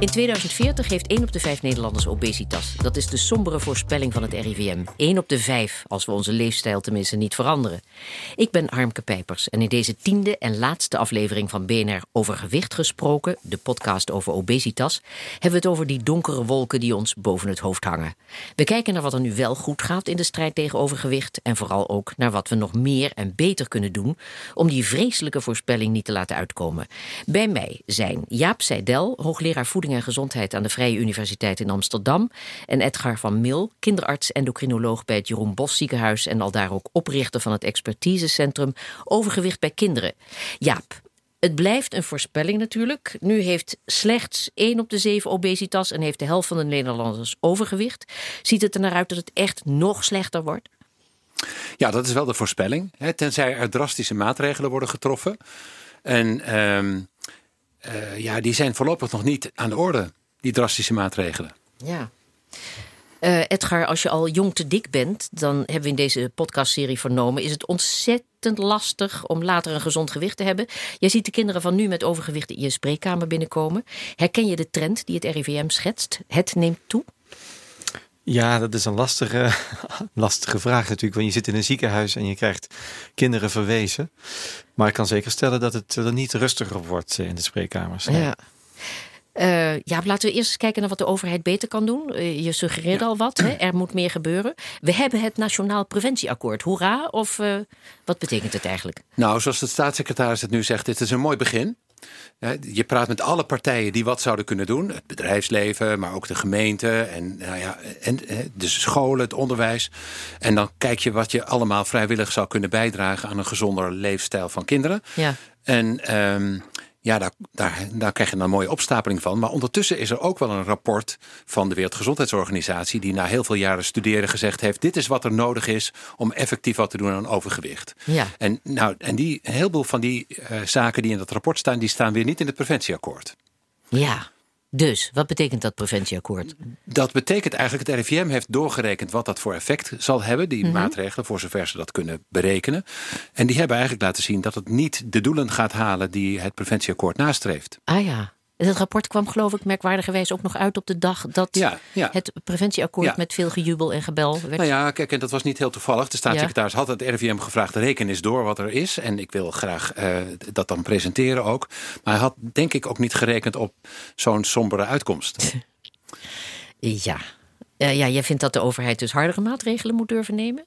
In 2040 heeft 1 op de 5 Nederlanders obesitas. Dat is de sombere voorspelling van het RIVM. 1 op de 5, als we onze leefstijl tenminste niet veranderen. Ik ben Harmke Pijpers en in deze tiende en laatste aflevering van BNR Over Gewicht gesproken, de podcast over obesitas, hebben we het over die donkere wolken die ons boven het hoofd hangen. We kijken naar wat er nu wel goed gaat in de strijd tegen overgewicht en vooral ook naar wat we nog meer en beter kunnen doen om die vreselijke voorspelling niet te laten uitkomen. Bij mij zijn Jaap Seidel, hoogleraar voeding en Gezondheid aan de Vrije Universiteit in Amsterdam. En Edgar van Mil, kinderarts, endocrinoloog bij het Jeroen Bos Ziekenhuis. En al daar ook oprichter van het expertisecentrum Overgewicht bij Kinderen. Jaap, het blijft een voorspelling natuurlijk. Nu heeft slechts 1 op de 7 obesitas en heeft de helft van de Nederlanders overgewicht. Ziet het er naar uit dat het echt nog slechter wordt? Ja, dat is wel de voorspelling. Tenzij er drastische maatregelen worden getroffen. En ehm, uh, ja, die zijn voorlopig nog niet aan de orde, die drastische maatregelen. Ja. Uh, Edgar, als je al jong te dik bent, dan hebben we in deze podcastserie vernomen, is het ontzettend lastig om later een gezond gewicht te hebben. Jij ziet de kinderen van nu met overgewicht in je spreekkamer binnenkomen. Herken je de trend die het RIVM schetst? Het neemt toe? Ja, dat is een lastige, lastige vraag natuurlijk. Want je zit in een ziekenhuis en je krijgt kinderen verwezen. Maar ik kan zeker stellen dat het er niet rustiger wordt in de spreekkamers. Ja. Uh, ja, laten we eerst eens kijken naar wat de overheid beter kan doen. Uh, je suggereerde al wat, hè? er moet meer gebeuren. We hebben het Nationaal Preventieakkoord. Hoera, of uh, wat betekent het eigenlijk? Nou, zoals de staatssecretaris het nu zegt, dit is een mooi begin. Je praat met alle partijen die wat zouden kunnen doen. Het bedrijfsleven, maar ook de gemeente en, nou ja, en de scholen, het onderwijs. En dan kijk je wat je allemaal vrijwillig zou kunnen bijdragen aan een gezonder leefstijl van kinderen. Ja. En um, ja, daar, daar, daar krijg je een mooie opstapeling van. Maar ondertussen is er ook wel een rapport van de Wereldgezondheidsorganisatie, die na heel veel jaren studeren gezegd heeft: dit is wat er nodig is om effectief wat te doen aan overgewicht. Ja. En, nou, en die, een heleboel van die uh, zaken die in dat rapport staan, die staan weer niet in het preventieakkoord. Ja. Dus, wat betekent dat preventieakkoord? Dat betekent eigenlijk, het RIVM heeft doorgerekend wat dat voor effect zal hebben, die mhm. maatregelen, voor zover ze dat kunnen berekenen. En die hebben eigenlijk laten zien dat het niet de doelen gaat halen die het preventieakkoord nastreeft. Ah ja. Het rapport kwam geloof ik merkwaardigerwijs ook nog uit op de dag dat het preventieakkoord met veel gejubel en gebel werd. Nou ja, kijk, en dat was niet heel toevallig. De staatssecretaris had het RIVM gevraagd, reken eens door wat er is. En ik wil graag uh, dat dan presenteren ook. Maar hij had denk ik ook niet gerekend op zo'n sombere uitkomst. ja. Uh, ja, jij vindt dat de overheid dus hardere maatregelen moet durven nemen?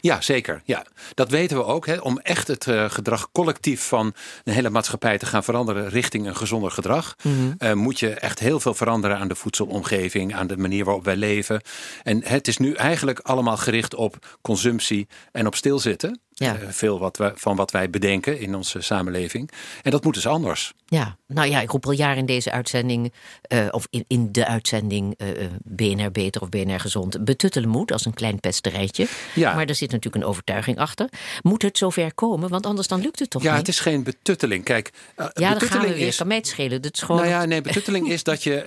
Ja, zeker. Ja. Dat weten we ook. Hè. Om echt het uh, gedrag collectief van een hele maatschappij te gaan veranderen richting een gezonder gedrag, mm -hmm. uh, moet je echt heel veel veranderen aan de voedselomgeving, aan de manier waarop wij leven. En het is nu eigenlijk allemaal gericht op consumptie en op stilzitten. Ja. Uh, veel wat we, van wat wij bedenken in onze samenleving. En dat moet dus anders. Ja, nou ja, ik roep al jaren in deze uitzending, uh, of in, in de uitzending uh, BNR Beter of BNR Gezond, betuttelen moet als een klein pesterijtje. Ja. Maar er zit natuurlijk een overtuiging achter. Moet het zover komen, want anders dan lukt het toch ja, niet? Ja, het is geen betutteling. Kijk, ja, dan gaan we weer. Is, kan mij het schelen. Dat is gewoon... Nou ja, nee, betutteling is dat je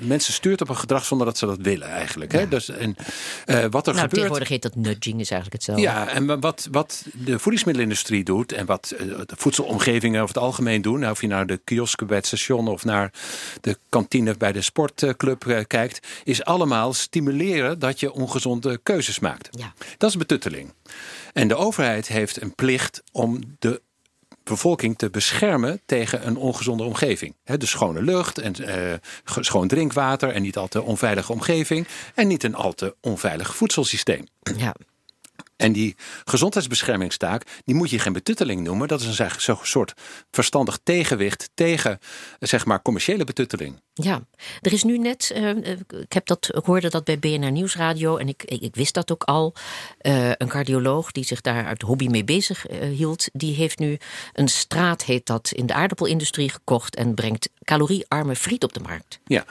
mensen stuurt op een gedrag zonder dat ze dat willen eigenlijk. Ja. Hè? Dus, en, wat er nou, gebeurt... tegenwoordig heet dat nudging, is eigenlijk hetzelfde. Ja, en wat, wat de voedingsmiddelenindustrie doet en wat eh, de voedselomgevingen over het algemeen doen, nou, of je naar de kiosken bij het station of naar de kantine bij de sportclub eh, kijkt, is allemaal stimuleren dat je ongezonde keuzes maakt. Ja. Dat is betutteling. En de overheid heeft een plicht om de bevolking te beschermen tegen een ongezonde omgeving. He, dus schone lucht en uh, schoon drinkwater en niet al te onveilige omgeving en niet een al te onveilig voedselsysteem. Ja. En die gezondheidsbeschermingstaak, die moet je geen betutteling noemen. Dat is een soort verstandig tegenwicht tegen zeg maar commerciële betutteling. Ja, er is nu net, uh, ik, heb dat, ik hoorde dat bij BNR Nieuwsradio en ik, ik, ik wist dat ook al. Uh, een cardioloog die zich daar uit hobby mee bezig uh, hield, die heeft nu een straat, heet dat, in de aardappelindustrie gekocht en brengt caloriearme friet op de markt. Ja.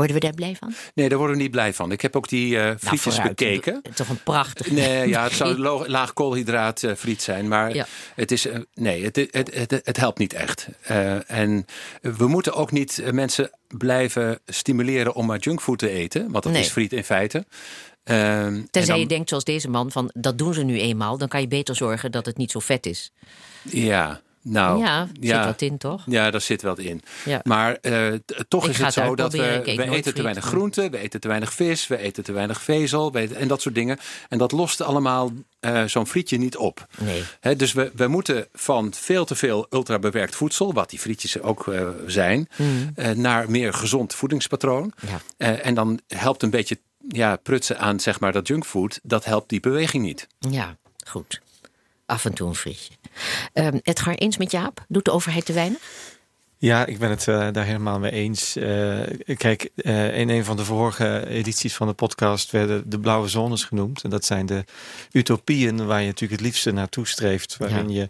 Worden we daar blij van? Nee, daar worden we niet blij van. Ik heb ook die uh, frietjes nou, bekeken. Het is toch een prachtig. Nee, ja, het zou laag koolhydraat uh, friet zijn. Maar ja. het, is, uh, nee, het, het, het, het, helpt niet echt. en we moeten ook niet mensen blijven stimuleren om maar junkfood te eten. Want dat nee. is friet in feite. Ehm, Tenzij dan, je denkt zoals deze man van dat doen ze nu eenmaal. Dan kan je beter zorgen dat het niet zo vet is. Ja, Nou, ja, zit wat in, toch? Ja, daar zit wat in. Ja. Maar uh, toch Ik is het zo dat we, eten te weinig groenten, we eten te weinig vis, we eten te weinig vezel we eten- en dat soort dingen. En dat lost allemaal eh, zo'n frietje niet op. Nee. Dus we, we moeten van veel te veel ultrabewerkt voedsel, wat die frietjes ook eh, zijn, eh, naar meer gezond voedingspatroon. Ja. Eh, en dan helpt een beetje ja, prutsen aan zeg maar, dat junkfood, dat helpt die beweging niet. Ja, goed. Af en toe een frietje. Ehm Edgar, eens met Jaap? Doet de overheid te weinig? Ja, ik ben het eh, daar helemaal mee eens. Eh, kijk, eh, in een van de vorige edities van de podcast werden de blauwe zones genoemd. En dat zijn de utopieën waar je natuurlijk het liefste naartoe streeft. Waarin Ja. je een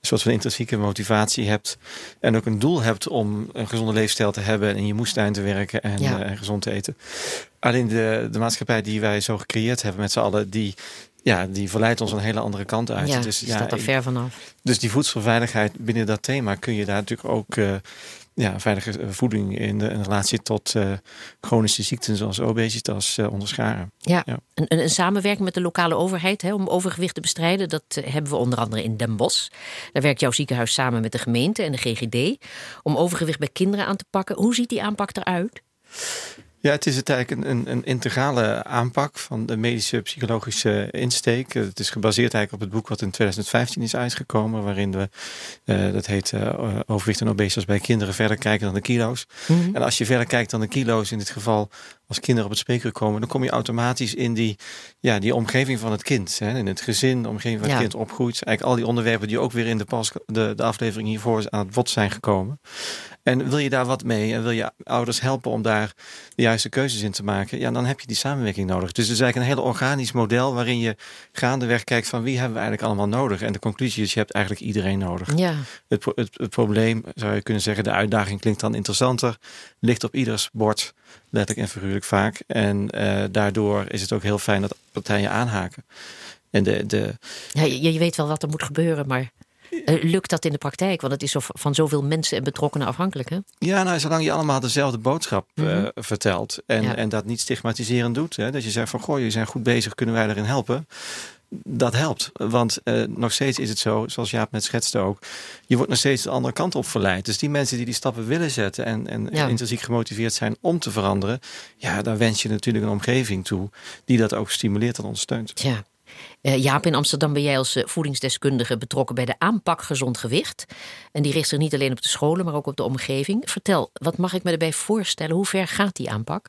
soort van intrinsieke motivatie hebt. En ook een doel hebt om een gezonde leefstijl te hebben. En in je moestuin te werken en, Ja. en gezond te eten. Alleen de, de maatschappij die wij zo gecreëerd hebben met z'n allen, die, ja, die verleidt ons een hele andere kant uit. ja, dus, ja, staat er ver vanaf. dus die voedselveiligheid binnen dat thema kun je daar natuurlijk ook eh, ja, veilige eh, voeding in, de, in relatie tot eh, chronische ziekten zoals obesitas eh, onderscharen. Ja, Ja. Een, een, samenwerking met de lokale overheid hè, om overgewicht te bestrijden. Dat hebben we onder andere in Den Bosch. Daar werkt jouw ziekenhuis samen met de gemeente en de GGD om overgewicht bij kinderen aan te pakken. Hoe ziet die aanpak eruit? Ja, het is het eigenlijk een, een, een integrale aanpak van de medische psychologische insteek. Het is gebaseerd eigenlijk op het boek wat in 2015 is uitgekomen, waarin we, eh, dat heet eh, Overwicht en obesitas bij kinderen verder kijken dan de kilo's. En als je verder kijkt dan de kilo's, in dit geval als kinderen op het spreekuur komen, dan kom je automatisch in die, ja, die omgeving van het kind. Hè? In het gezin, de omgeving waar het Ja. kind opgroeit. Eigenlijk al die onderwerpen die ook weer in de, pas, de, de aflevering hiervoor aan het bod zijn gekomen. En wil je daar wat mee en wil je ouders helpen om daar de juiste keuzes in te maken, ja, dan heb je die samenwerking nodig. Dus het is eigenlijk een heel organisch model waarin je gaandeweg kijkt van wie hebben we eigenlijk allemaal nodig. En de conclusie is, je hebt eigenlijk iedereen nodig. Ja, Het, pro- het, het probleem, zou je kunnen zeggen, de uitdaging klinkt dan interessanter, ligt op ieders bord, letterlijk en figuurlijk vaak. En eh, daardoor is het ook heel fijn dat partijen aanhaken. En de, de, ja je, je weet wel wat er moet gebeuren, maar eh, lukt dat in de praktijk? Want het is van zoveel mensen en betrokkenen afhankelijk. Hè? ja, nou, zolang je allemaal dezelfde boodschap eh, Mhm. vertelt en, Ja. en dat niet stigmatiserend doet, hè, dat je zegt van, goh, jullie zijn goed bezig, kunnen wij erin helpen? Dat helpt, want eh, nog steeds is het zo, zoals Jaap net schetste ook, je wordt nog steeds de andere kant op verleid. Dus die mensen die die stappen willen zetten en, en Ja. intrinsiek gemotiveerd zijn om te veranderen, ja, daar wens je natuurlijk een omgeving toe die dat ook stimuleert en ondersteunt. Ja. Eh, Jaap, in Amsterdam ben jij als eh, voedingsdeskundige betrokken bij de aanpak gezond gewicht. En die richt zich niet alleen op de scholen, maar ook op de omgeving. Vertel, wat mag ik me erbij voorstellen? Hoe ver gaat die aanpak?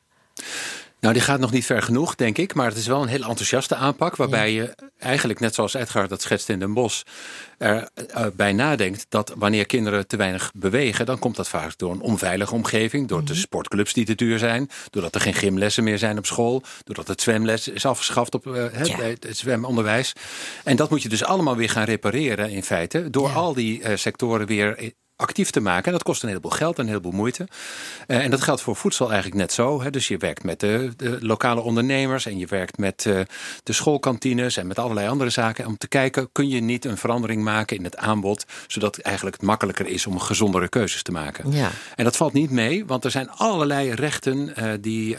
Nou, die gaat nog niet ver genoeg, denk ik. Maar het is wel een heel enthousiaste aanpak. Waarbij je eigenlijk, net zoals Edgar dat schetst in Den Bosch, er eh, bij nadenkt dat wanneer kinderen te weinig bewegen, dan komt dat vaak door een onveilige omgeving. Door de sportclubs die te duur zijn. Doordat er geen gymlessen meer zijn op school. Doordat het zwemles is afgeschaft op eh, het, Ja. het zwemonderwijs. En dat moet je dus allemaal weer gaan repareren in feite. Door Ja. al die eh, sectoren weer eh, actief te maken. En dat kost een heleboel geld en een heleboel moeite. Eh, en dat geldt voor voedsel eigenlijk net zo. Hè. Dus je werkt met de, de lokale ondernemers en je werkt met eh, de schoolkantines en met allerlei andere zaken. Om te kijken, kun je niet een verandering maken in het aanbod, zodat het eigenlijk makkelijker is om gezondere keuzes te maken. Ja. En dat valt niet mee, want er zijn allerlei rechten eh, die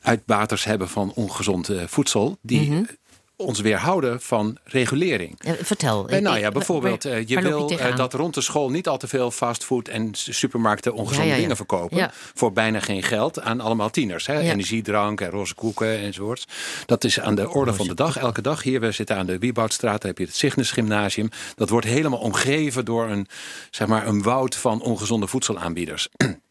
uitbaters hebben van ongezond voedsel, die Mhm. Ons weerhouden van regulering. Vertel. Eh, nou ja, bijvoorbeeld, waar- eh, je wil eh, dat rond de school niet al te veel fastfood en supermarkten ongezonde Ja, ja, ja. dingen verkopen. Voor bijna geen geld aan allemaal tieners. Hè? Energiedrank en roze koeken enzovoorts. Dat is aan de orde van de dag, elke dag. Hier, we zitten aan de Wieboudstraat, daar heb je het Cygnus Gymnasium. Dat wordt helemaal omgeven door een, zeg maar, een woud van ongezonde voedselaanbieders.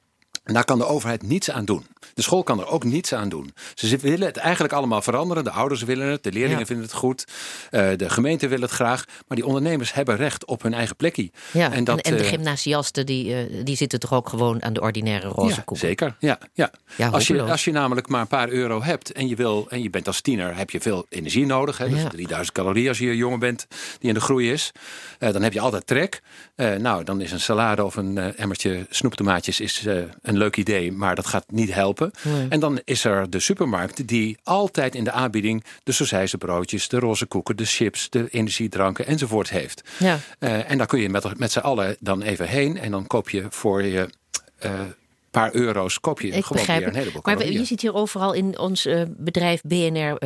En daar kan de overheid niets aan doen. De school kan er ook niets aan doen. Ze willen het eigenlijk allemaal veranderen. De ouders willen het, de leerlingen Ja. vinden het goed. eh, de gemeente wil het graag. Maar die ondernemers hebben recht op hun eigen plekje. Ja, en, dat, en de eh, gymnasiasten die, eh, die zitten toch ook gewoon aan de ordinaire roze ja, koek. zeker. Ja, ja. Ja, als, je, als je namelijk maar een paar euro hebt en je, wil, en je bent als tiener, heb je veel energie nodig. Hè? Dus Ja. 3000 calorieën als je jongen bent die in de groei is. Dan heb je altijd trek. Nou, dan is een salade of een emmertje snoeptomaatjes is, een leuk idee, maar dat gaat niet helpen. Nee. En dan is er de supermarkt die altijd in de aanbieding de broodjes, de roze koeken, de chips, de energiedranken enzovoort heeft. Ja. Eh, en daar kun je met, met z'n allen dan even heen. En dan koop je voor je eh, paar euro's koop je Ik gewoon begrijp weer een heleboel Maar calorieën. je ziet hier overal in ons eh, bedrijf BNR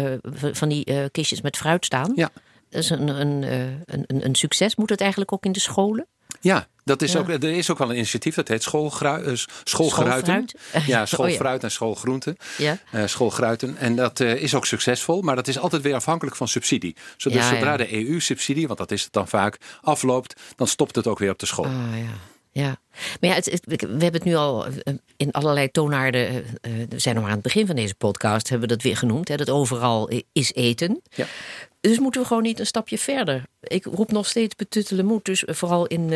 van die kistjes met fruit staan. Ja. Dat is een, een, een, een, een succes. Moet het eigenlijk ook in de scholen? Ja, dat is Ja. ook, er is ook wel een initiatief dat heet schoolgrui, eh. Schoolfruit? Ja, Oh schoolfruit en schoolgroenten. Ja. schoolgruiten. En dat eh, is ook succesvol, maar dat is altijd weer afhankelijk van subsidie. Dus Ja, zodra de EU-subsidie, want dat is het dan vaak, afloopt, dan stopt het ook weer op de school. Ah, ja. Ja, maar ja, het, het- we hebben het nu al eh, in allerlei toonaarden. eh, eh, we zijn nog maar aan het begin van deze podcast, hebben we dat weer genoemd. Hè, dat overal is eten. Ja. Dus moeten we gewoon niet een stapje verder. Ik roep nog steeds betuttelen moed. Dus vooral in,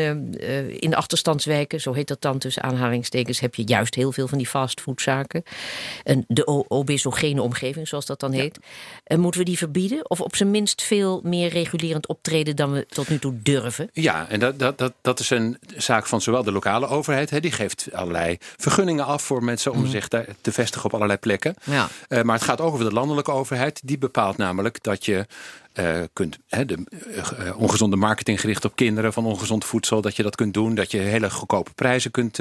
in de achterstandswijken, zo heet dat dan tussen aanhalingstekens, heb je juist heel veel van die fastfoodzaken. En de obesogene omgeving, zoals dat dan heet. En moeten we die verbieden? Of op zijn minst veel meer regulerend optreden dan we tot nu toe durven? Ja, en dat, dat, dat, dat is een zaak van zowel de lokale overheid, hè, die geeft allerlei vergunningen af voor mensen om zich daar te vestigen op allerlei plekken. Ja. Eh, maar het gaat ook over de landelijke overheid. Die bepaalt namelijk dat je eh, kunt hè, de eh, ongezonde marketing gericht op kinderen van ongezond voedsel, dat je dat kunt doen. Dat je hele goedkope prijzen kunt,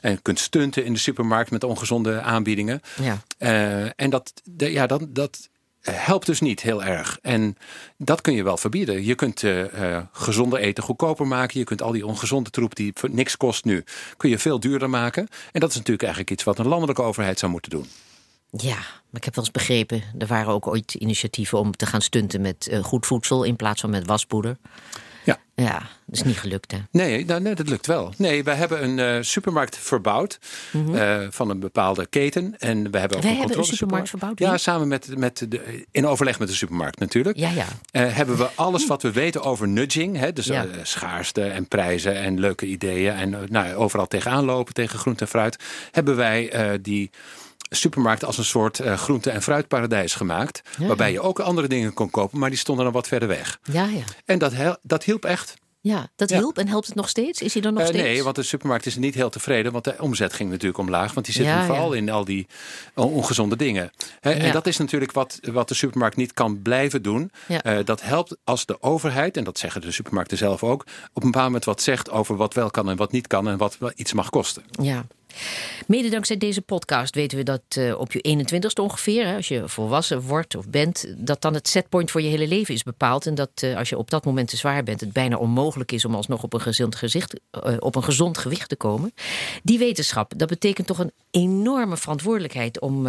en kunt stunten in de supermarkt met ongezonde aanbiedingen. Ja. En dat, de, ja, dat, dat helpt dus niet heel erg. En dat kun je wel verbieden. Je kunt eh eh, gezonder eten goedkoper maken. Je kunt al die ongezonde troep die niks kost nu, kun je veel duurder maken. En dat is natuurlijk eigenlijk iets wat een landelijke overheid zou moeten doen. Ja, maar ik heb wel eens begrepen, er waren ook ooit initiatieven om te gaan stunten met eh, goed voedsel in plaats van met waspoeder. Ja. Ja, dat is niet gelukt hè. Nee, nou, nee, dat lukt wel. Nee, wij hebben een eh, supermarkt verbouwd eh, van een bepaalde keten. En we hebben ook Wij een hebben een supermarkt verbouwd? Ja, samen met, met de, in overleg met de supermarkt natuurlijk. Ja, ja. Eh, hebben we alles wat we weten over nudging, hè, dus Ja. schaarste en prijzen en leuke ideeën en nou, overal tegenaan lopen tegen groente en fruit, hebben wij die supermarkt als een soort eh, groente- en fruitparadijs gemaakt, Ja. waarbij je ook andere dingen kon kopen, maar die stonden dan wat verder weg. Ja, ja. En dat, dat hielp echt. Ja, dat Ja. hielp en helpt het nog steeds? Is hij er nog Eh, steeds? nee, want de supermarkt is niet heel tevreden, want de omzet ging natuurlijk omlaag. Want die zit Ja, vooral ja. in al die on- ongezonde dingen. En dat is natuurlijk wat, wat de supermarkt niet kan blijven doen. Ja. Eh, dat helpt als de overheid, en dat zeggen de supermarkten zelf ook, op een bepaald moment wat zegt over wat wel kan en wat niet kan en wat iets mag kosten. Ja. Mede dankzij deze podcast weten we dat eh, op je 21ste ongeveer, hè, als je volwassen wordt of bent, dat dan het setpoint voor je hele leven is bepaald. En dat eh, als je op dat moment te zwaar bent, het bijna onmogelijk is om alsnog op een, gezond gezicht, eh, op een gezond gewicht te komen. Die wetenschap, dat betekent toch een enorme verantwoordelijkheid om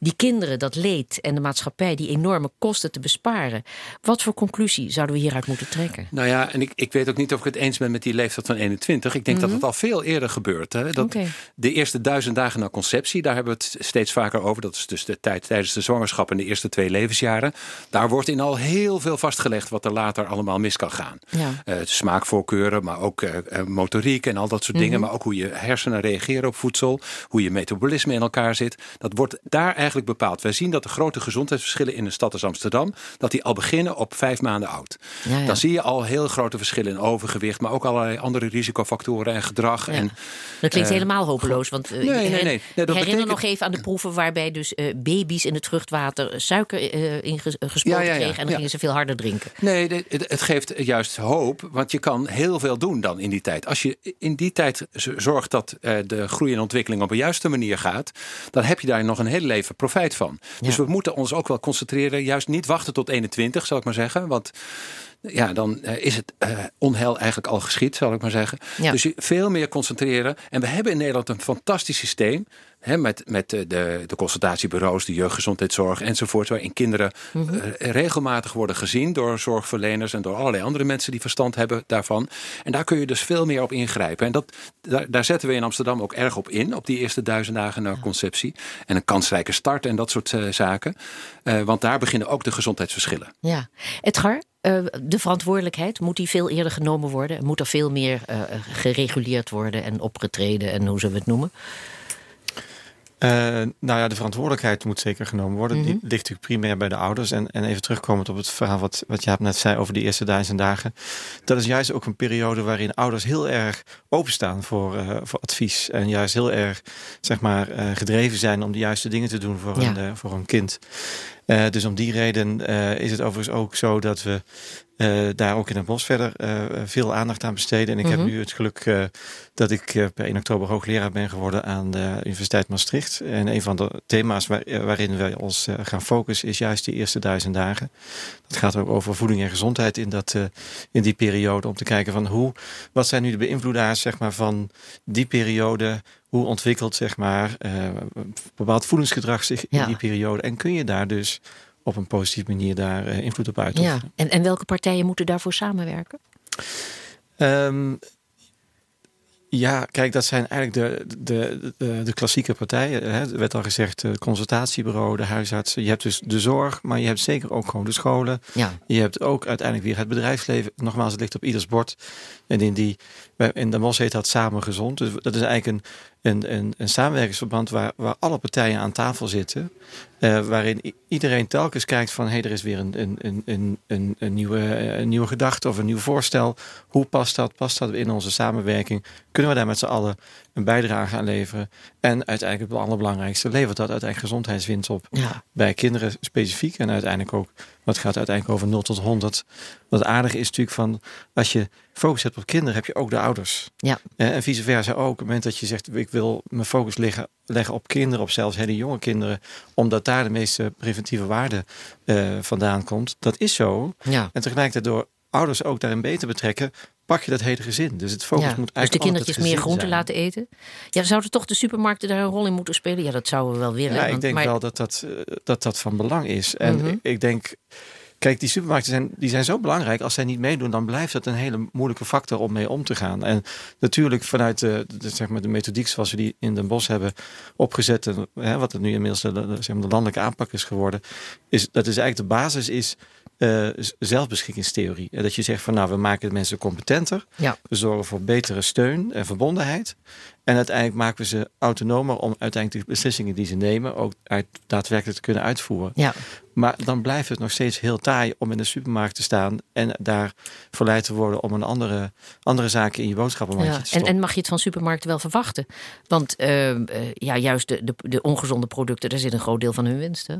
die kinderen dat leed en de maatschappij die enorme kosten te besparen. Wat voor conclusie zouden we hieruit moeten trekken? Nou ja, en ik, ik weet ook niet of ik het eens ben met die leeftijd van 21. Ik denk dat het al veel eerder gebeurt. Hè? Dat Oké. De eerste duizend dagen na conceptie, daar hebben we het steeds vaker over. Dat is dus de tijd tijdens de zwangerschap en de eerste twee levensjaren. Daar wordt in al heel veel vastgelegd wat er later allemaal mis kan gaan. Ja. Eh, smaakvoorkeuren, maar ook eh, eh, motoriek en al dat soort dingen. Maar ook hoe je hersenen reageren op voedsel. Hoe je metabolisme in elkaar zit. Dat wordt daar eigenlijk bepaald. Wij zien dat de grote gezondheidsverschillen in een stad als Amsterdam... dat die al beginnen op vijf maanden oud. Ja, ja. Dan zie je al heel grote verschillen in overgewicht... maar ook allerlei andere risicofactoren en gedrag. En, Dat klinkt helemaal hopeloos. Want eh, nee, nee, herinner- nee. Nee, dat herinner betekent- nog even aan de proeven waarbij dus eh, baby's in het vruchtwater suiker eh, in ges- gespoten Ja, ja, ja. kregen. En dan gingen ze veel harder drinken. Nee, het, geeft juist hoop, want je kan heel veel doen dan in die tijd. Als je in die tijd zorgt dat de groei en ontwikkeling op een juiste manier gaat, dan heb je daar nog een hele leven profijt van. Dus Ja. we moeten ons ook wel concentreren, juist niet wachten tot 21, zal ik maar zeggen. Want ja, dan eh, is het eh, onheil eigenlijk al geschied, zal ik maar zeggen. Ja. Dus veel meer concentreren. En we hebben in Nederland een fantastisch systeem. Hè, met met eh, de, de consultatiebureaus, de jeugdgezondheidszorg enzovoort. Waarin kinderen Mhm. regelmatig worden gezien door zorgverleners en door allerlei andere mensen die verstand hebben daarvan. En daar kun je dus veel meer op ingrijpen. En dat, daar, daar zetten we in Amsterdam ook erg op in, op die eerste duizend dagen na conceptie. En een kansrijke start en dat soort zaken. Want daar beginnen ook de gezondheidsverschillen. Ja. Edgar, eh, de verantwoordelijkheid, moet die veel eerder genomen worden? Moet er veel meer eh, gereguleerd worden en opgetreden en hoe zullen we het noemen? Eh, nou ja, de verantwoordelijkheid moet zeker genomen worden. Die ligt natuurlijk primair bij de ouders. En, en even terugkomend op het verhaal wat, wat Jaap net zei over die eerste duizend dagen. Dat is juist ook een periode waarin ouders heel erg openstaan voor, voor advies. En juist heel erg zeg maar, gedreven zijn om de juiste dingen te doen voor, Ja. eh, voor hun kind. Dus om die reden is het overigens ook zo dat we uh, daar ook in het bos verder veel aandacht aan besteden. En ik heb mhm. nu het geluk dat ik per 1 oktober hoogleraar ben geworden aan de Universiteit Maastricht. En een van de thema's waar, waarin wij ons gaan focussen is juist die eerste duizend dagen. Dat gaat ook over voeding en gezondheid in, dat, in die periode. Om te kijken van hoe, wat zijn nu de beïnvloedaars zeg maar, van die periode hoe ontwikkelt zeg maar, bepaald voedingsgedrag zich in die periode? En kun je daar dus op een positieve manier daar uh, invloed op uitoefenen. Ja. En, en welke partijen moeten daarvoor samenwerken? Um, ja, kijk, dat zijn eigenlijk de, de, de, de klassieke partijen. Hè. Er werd al gezegd, het consultatiebureau, de huisartsen. Je hebt dus de zorg, maar je hebt zeker ook gewoon de scholen. Ja. Je hebt ook uiteindelijk weer het bedrijfsleven. Nogmaals, het ligt op ieders bord. En in, die, in de Mos heet dat Samen Gezond. Dus dat is eigenlijk een, een, een, een samenwerkingsverband waar, waar alle partijen aan tafel zitten. Uh, waarin iedereen telkens kijkt van... hé, hey, er is weer een, een, een, een, een, nieuwe, een nieuwe gedachte of een nieuw voorstel. Hoe past dat? Past dat in onze samenwerking? Kunnen we daar met z'n allen een bijdrage aan leveren? En uiteindelijk het allerbelangrijkste... levert dat uiteindelijk gezondheidswinst op. Ja. Bij kinderen specifiek en uiteindelijk ook... wat gaat uiteindelijk over 0 tot 100. Wat aardig is natuurlijk van... als je focus hebt op kinderen, heb je ook de ouders. Ja. En vice versa ook. Op het moment dat je zegt... ik wil mijn focus leggen, leggen op kinderen... of zelfs hele jonge kinderen... omdat daar de meeste preventieve waarde uh, vandaan komt. Dat is zo. Ja. En tegelijkertijd door ouders ook daarin beter betrekken, pak je dat hele gezin. Dus het focus ja, moet eigenlijk. Dus de kindertjes meer groente zijn. laten eten. Ja, zouden toch de supermarkten daar een rol in moeten spelen? Ja, dat zouden we wel willen. Ja, ik denk maar... wel dat dat, uh, dat dat van belang is. En Mhm. ik, ik denk. Kijk, die supermarkten zijn, die zijn zo belangrijk. Als zij niet meedoen, dan blijft dat een hele moeilijke factor om mee om te gaan. En natuurlijk vanuit de, de, zeg maar de methodiek zoals we die in Den Bosch hebben opgezet. En, hè, wat het nu inmiddels de, de, zeg maar de landelijke aanpak is geworden. Is, dat is eigenlijk de basis is uh, zelfbeschikkingstheorie. En dat je zegt van nou, we maken de mensen competenter. Ja. We zorgen voor betere steun en verbondenheid. En uiteindelijk maken we ze autonomer om uiteindelijk de beslissingen die ze nemen ook uit, daadwerkelijk te kunnen uitvoeren. Ja. Maar dan blijft het nog steeds heel taai om in de supermarkt te staan en daar verleid te worden om een andere, andere zaken in je boodschappenmandje Ja. te En, stoppen. en mag je het van supermarkten wel verwachten? Want uh, uh, ja, juist de, de, de ongezonde producten, daar zit een groot deel van hun winst. Hè?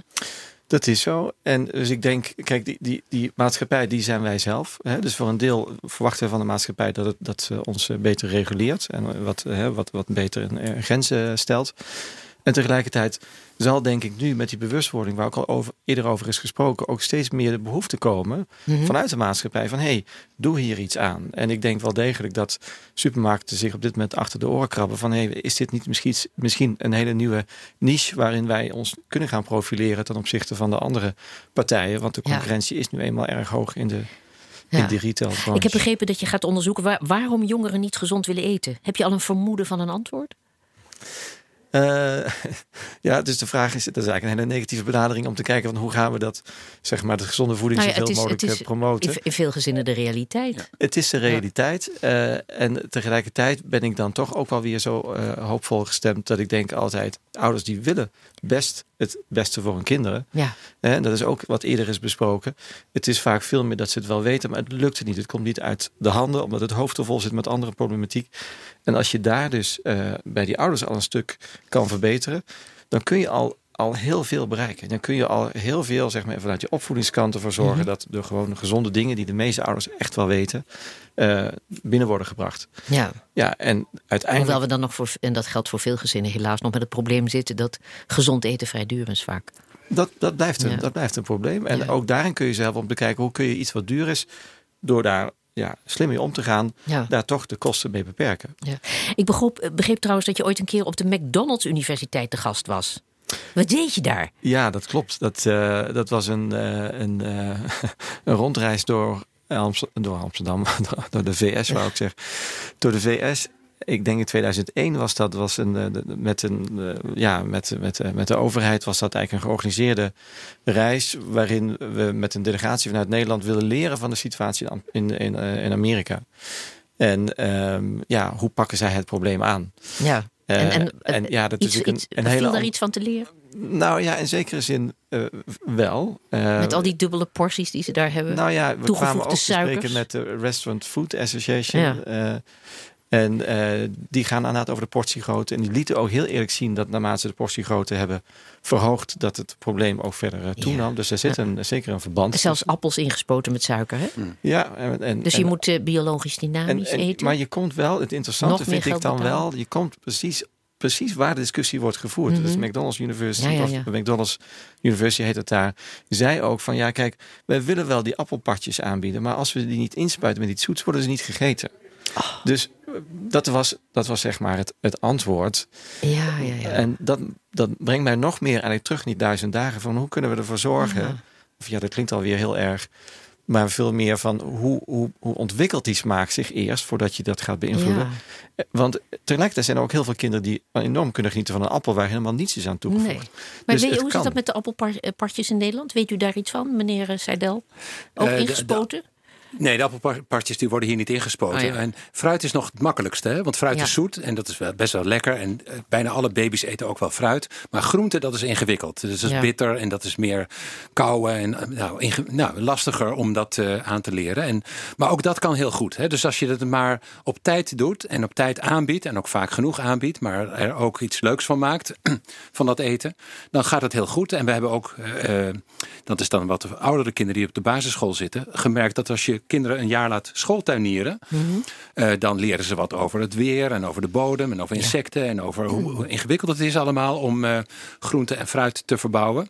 Dat is zo. En dus ik denk, kijk, die, die, die maatschappij, die zijn wij zelf. Hè? Dus voor een deel verwachten we van de maatschappij dat, het, dat ze ons beter reguleert en wat, hè, wat, wat beter in grenzen stelt. En tegelijkertijd zal denk ik nu met die bewustwording, waar ook al over, eerder over is gesproken, ook steeds meer de behoefte komen Mhm. vanuit de maatschappij van hé, hey, doe hier iets aan. En ik denk wel degelijk dat supermarkten zich op dit moment achter de oren krabben van hé, hey, is dit niet misschien, misschien een hele nieuwe niche waarin wij ons kunnen gaan profileren ten opzichte van de andere partijen? Want de Ja. concurrentie is nu eenmaal erg hoog in de, Ja. retail. Ik heb begrepen dat je gaat onderzoeken waar- waarom jongeren niet gezond willen eten. Heb je al een vermoeden van een antwoord? Uh, ja, dus de vraag is, dat is eigenlijk een hele negatieve benadering om te kijken van hoe gaan we dat, zeg maar, de gezonde voeding Nou ja, zoveel het mogelijk het is eh, promoten. In, veel gezinnen de realiteit. Het is de realiteit. eh, en tegelijkertijd ben ik dan toch ook wel weer zo eh, hoopvol gestemd dat ik denk altijd, ouders die willen best het beste voor hun kinderen. Ja. En dat is ook wat eerder is besproken. Het is vaak veel meer dat ze het wel weten, maar het lukt niet. Het komt niet uit de handen, omdat het hoofd te vol zit met andere problematiek. En als je daar dus eh, bij die ouders al een stuk kan verbeteren, dan kun je al, al heel veel bereiken. Dan kun je al heel veel, zeg maar, vanuit je opvoedingskant ervoor zorgen Mhm. dat de gewone gezonde dingen die de meeste ouders echt wel weten, eh, binnen worden gebracht. ja. Ja, en uiteindelijk. Hoewel we dan nog voor, en dat geldt voor veel gezinnen helaas, nog met het probleem zitten dat gezond eten vrij duur is vaak. Dat, dat, blijft een, Ja. dat blijft een probleem. En Ja. ook daarin kun je zelf om te kijken hoe kun je iets wat duur is, door daar ja, slim mee om te gaan, Ja. daar toch de kosten mee beperken. Ja. Ik begreep, begreep trouwens dat je ooit een keer op de McDonald's Universiteit te gast was. Wat deed je daar? Ja, dat klopt. Dat, eh, dat was een, eh, een, eh, een rondreis door, Amst- door Amsterdam, door de VS, wou ik zeggen. Door de VS. Ik denk in 2001 was dat was een, eh, met, een, eh, ja, met, met, eh, met de overheid was dat eigenlijk een georganiseerde reis. Waarin we met een delegatie vanuit Nederland willen leren van de situatie in, in, in, in Amerika. En ehm, ja, hoe pakken zij het probleem aan? Ja. En, en, en ja, dat iets, is een, iets, een viel hele daar iets van te leren? Nou ja, in zekere zin wel. Met al die dubbele porties die ze daar hebben. Nou ja, we kwamen ook te spreken met de Restaurant Food Association. Ja. Eh, En uh, die gaan inderdaad over de portiegrootte. En die lieten ook heel eerlijk zien dat naarmate ze de portiegrootte hebben verhoogd, dat het probleem ook verder uh, toenam. Dus er zit een, zeker een verband. Zelfs appels ingespoten met suiker, hè? Ja. En, en, dus je moet uh, biologisch dynamisch en, eten. Maar je komt wel, het interessante vind ik dan wel, je komt precies precies waar de discussie wordt gevoerd. Mm -hmm. Dus McDonald's University, ja, ja, ja. of McDonald's University heet het daar, zei ook van ja, kijk, wij willen wel die appelpartjes aanbieden, maar als we die niet inspuiten met iets zoets, worden ze niet gegeten. Oh. Dus dat was, dat was zeg maar het, het antwoord. Ja, ja, ja. En dat, dat brengt mij nog meer eigenlijk terug, niet duizend dagen, van hoe kunnen we ervoor zorgen. Ja. Of ja, dat klinkt alweer heel erg. Maar veel meer van hoe, hoe, hoe ontwikkelt die smaak zich eerst voordat je dat gaat beïnvloeden. Ja. Want tegelijkertijd zijn er ook heel veel kinderen die enorm kunnen genieten van een appel waar helemaal niets is aan toegevoegd. Nee. Maar dus weet je, hoe zit dat met de appelpartjes in Nederland? Weet u daar iets van, meneer Seidel? Ook uh, ingespoten? De, de, Nee, de appelpartjes die worden hier niet ingespoten. Oh, ja. En fruit is nog het makkelijkste, hè? want fruit ja. is zoet en dat is wel best wel lekker. En uh, bijna alle baby's eten ook wel fruit. Maar groente, dat is ingewikkeld. Dus dat is ja. bitter en dat is meer kouwen en uh, nou, nou, lastiger om dat uh, aan te leren. En, maar ook dat kan heel goed. Hè? Dus als je het maar op tijd doet en op tijd aanbiedt en ook vaak genoeg aanbiedt, maar er ook iets leuks van maakt, van dat eten, dan gaat het heel goed. En we hebben ook, dat is dan wat oudere kinderen die op de basisschool zitten, gemerkt dat als je kinderen een jaar laat schooltuinieren, mm -hmm. uh, dan leren ze wat over het weer en over de bodem en over insecten ja. en over hoe, hoe, ingewikkeld het is allemaal om uh, groente en fruit te verbouwen.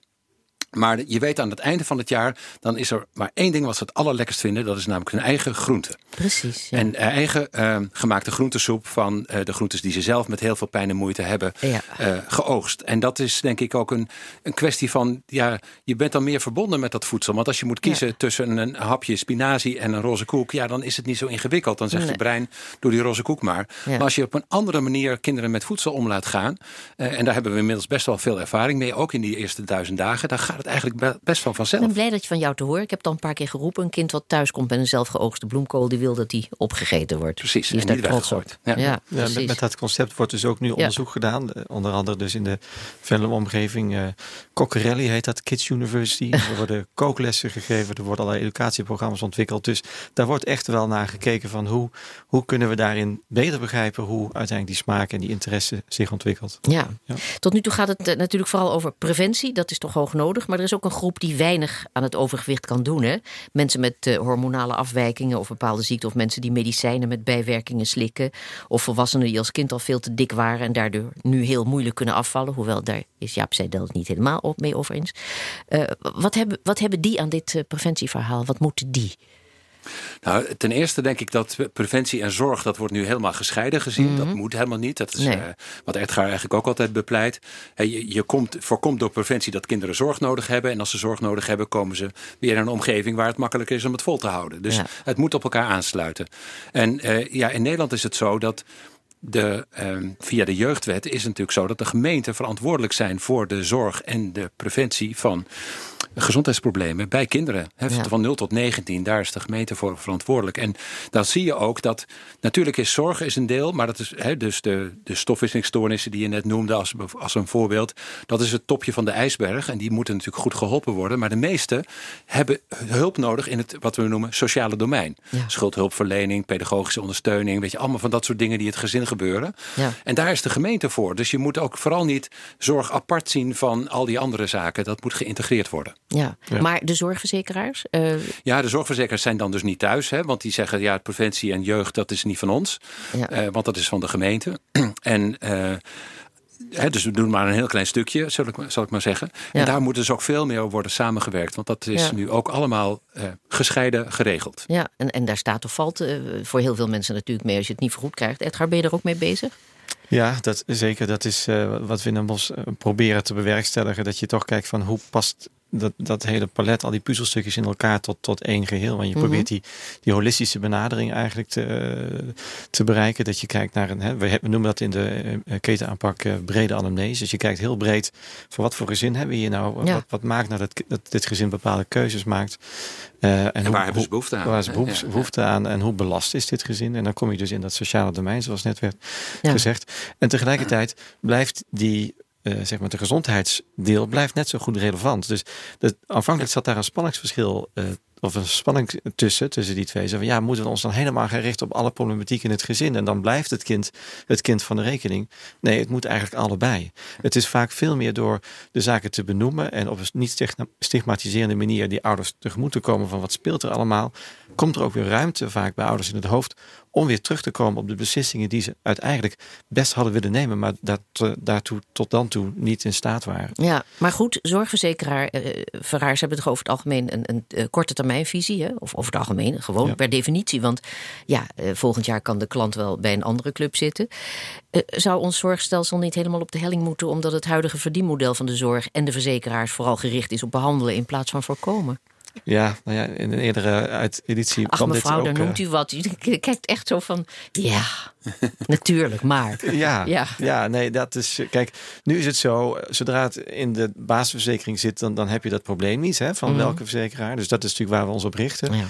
Maar je weet aan het einde van het jaar, dan is er maar één ding wat ze het allerlekkerst vinden. Dat is namelijk hun eigen groente. Precies. Ja. En eigen uh, gemaakte groentesoep van uh, de groentes die ze zelf met heel veel pijn en moeite hebben ja. uh, geoogst. En dat is denk ik ook een, een kwestie van, ja, je bent dan meer verbonden met dat voedsel. Want als je moet kiezen ja. tussen een hapje spinazie en een roze koek, ja, dan is het niet zo ingewikkeld. Dan zegt nee. je brein, doe die roze koek maar. Maar als je op een andere manier kinderen met voedsel om laat gaan, eh, en daar hebben we inmiddels best wel veel ervaring mee, ook in die eerste duizend dagen, dan gaat het eigenlijk best wel vanzelf. Ik ben blij dat je van jou te horen. Ik heb al een paar keer geroepen. Een kind wat thuis komt met een zelf geoogste bloemkool, die wil dat die opgegeten wordt. Precies, die is daar trots op. Ja. Ja, ja met, met, dat concept wordt dus ook nu onderzoek gedaan. Onder andere dus in de Venlo-omgeving. Uh, Coccarelli heet dat, Kids University. er worden kooklessen gegeven, er worden allerlei educatieprogramma's ontwikkeld. Dus daar wordt echt wel naar gekeken van hoe, hoe kunnen we daarin beter begrijpen hoe uiteindelijk die smaak en die interesse zich ontwikkelt. Ja, tot nu toe gaat het uh, natuurlijk vooral over preventie. Dat is toch hoog nodig. Maar er is ook een groep die weinig aan het overgewicht kan doen. Hè? Mensen met uh, hormonale afwijkingen of bepaalde ziekten. Of mensen die medicijnen met bijwerkingen slikken. Of volwassenen die als kind al veel te dik waren. En daardoor nu heel moeilijk kunnen afvallen. Hoewel daar is Jaap Seidel het niet helemaal op mee over eens. Uh, wat, hebben, wat hebben die aan dit uh, preventieverhaal? Wat moeten die? Nou, ten eerste denk ik dat preventie en zorg, dat wordt nu helemaal gescheiden gezien. Mm -hmm. Dat moet helemaal niet. Dat is nee. uh, wat Edgar eigenlijk ook altijd bepleit. Je, je komt, voorkomt door preventie dat kinderen zorg nodig hebben. En als ze zorg nodig hebben, komen ze weer in een omgeving waar het makkelijker is om het vol te houden. Dus ja. het moet op elkaar aansluiten. En uh, ja, in Nederland is het zo dat de, um, via de jeugdwet is het natuurlijk zo dat de gemeenten verantwoordelijk zijn voor de zorg en de preventie van gezondheidsproblemen bij kinderen. He, ja. Van 0 tot 19, daar is de gemeente voor verantwoordelijk. En dan zie je ook dat, natuurlijk is zorg is een deel, maar dat is he, dus de, de stofwisselingsstoornissen die je net noemde als, als een voorbeeld. Dat is het topje van de ijsberg en die moeten natuurlijk goed geholpen worden. Maar de meeste hebben hulp nodig in het wat we noemen sociale domein. Ja. Schuldhulpverlening, pedagogische ondersteuning, weet je, allemaal van dat soort dingen die het gezin gebeuren. Ja. En daar is de gemeente voor. Dus je moet ook vooral niet zorg apart zien van al die andere zaken. Dat moet geïntegreerd worden. Ja, ja. maar de zorgverzekeraars? Uh... Ja, de zorgverzekeraars zijn dan dus niet thuis. Hè, want die zeggen, ja, preventie en jeugd, dat is niet van ons. Ja. Uh, want dat is van de gemeente. en... Uh, He, dus we doen maar een heel klein stukje, zal ik, zal ik maar zeggen. Ja. En daar moet dus ook veel meer worden samengewerkt. Want dat is ja. nu ook allemaal uh, gescheiden geregeld. Ja, en, en daar staat of valt uh, voor heel veel mensen natuurlijk mee als je het niet vergoed krijgt. Edgar, ben je er ook mee bezig? Ja, dat, zeker. Dat is uh, wat we in Den Bosch proberen te bewerkstelligen. Dat je toch kijkt van hoe past dat, dat hele palet, al die puzzelstukjes in elkaar tot, tot één geheel. Want je mm -hmm. probeert die, die holistische benadering eigenlijk te, te bereiken. Dat je kijkt naar een, hè, we, noemen dat in de uh, ketenaanpak uh, brede anamnese. Dus je kijkt heel breed voor wat voor gezin hebben we hier nou. Ja. Wat, wat maakt nou dat, dat dit gezin bepaalde keuzes maakt. Uh, en, en hoe, waar hebben ze behoefte aan? Waar ze behoefte, ja, behoefte aan en hoe belast is dit gezin? En dan kom je dus in dat sociale domein, zoals net werd gezegd. En tegelijkertijd blijft die uh, zeg maar, de gezondheidsdeel blijft net zo goed relevant. Dus dat, aanvankelijk zat daar een spanningsverschil uh, of een spanning tussen, tussen die twee. Zo van, ja, moeten we ons dan helemaal gaan richten op alle problematiek in het gezin en dan blijft het kind het kind van de rekening? Nee, het moet eigenlijk allebei. Het is vaak veel meer door de zaken te benoemen en op een niet stigmatiserende manier die ouders tegemoet te komen van wat speelt er allemaal, komt er ook weer ruimte vaak bij ouders in het hoofd om weer terug te komen op de beslissingen die ze uiteindelijk best hadden willen nemen, maar dat, eh, daartoe tot dan toe niet in staat waren. Ja, maar goed, zorgverzekeraar, eh, hebben toch over het algemeen een, een, een korte termijnvisie, hè? of over het algemeen, gewoon per definitie. Want ja, eh, volgend jaar kan de klant wel bij een andere club zitten. Eh, zou ons zorgstelsel niet helemaal op de helling moeten, omdat het huidige verdienmodel van de zorg en de verzekeraars vooral gericht is op behandelen in plaats van voorkomen? Ja, nou ja, in een eerdere editie Ach, mevrouw, daar noemt u wat. U kijkt echt zo van, ja, natuurlijk, maar. Ja, ja, ja. nee, dat is... Kijk, nu is het zo, zodra het in de basisverzekering zit... dan, dan heb je dat probleem niet, hè, van mhm. welke verzekeraar. Dus dat is natuurlijk waar we ons op richten. Ja.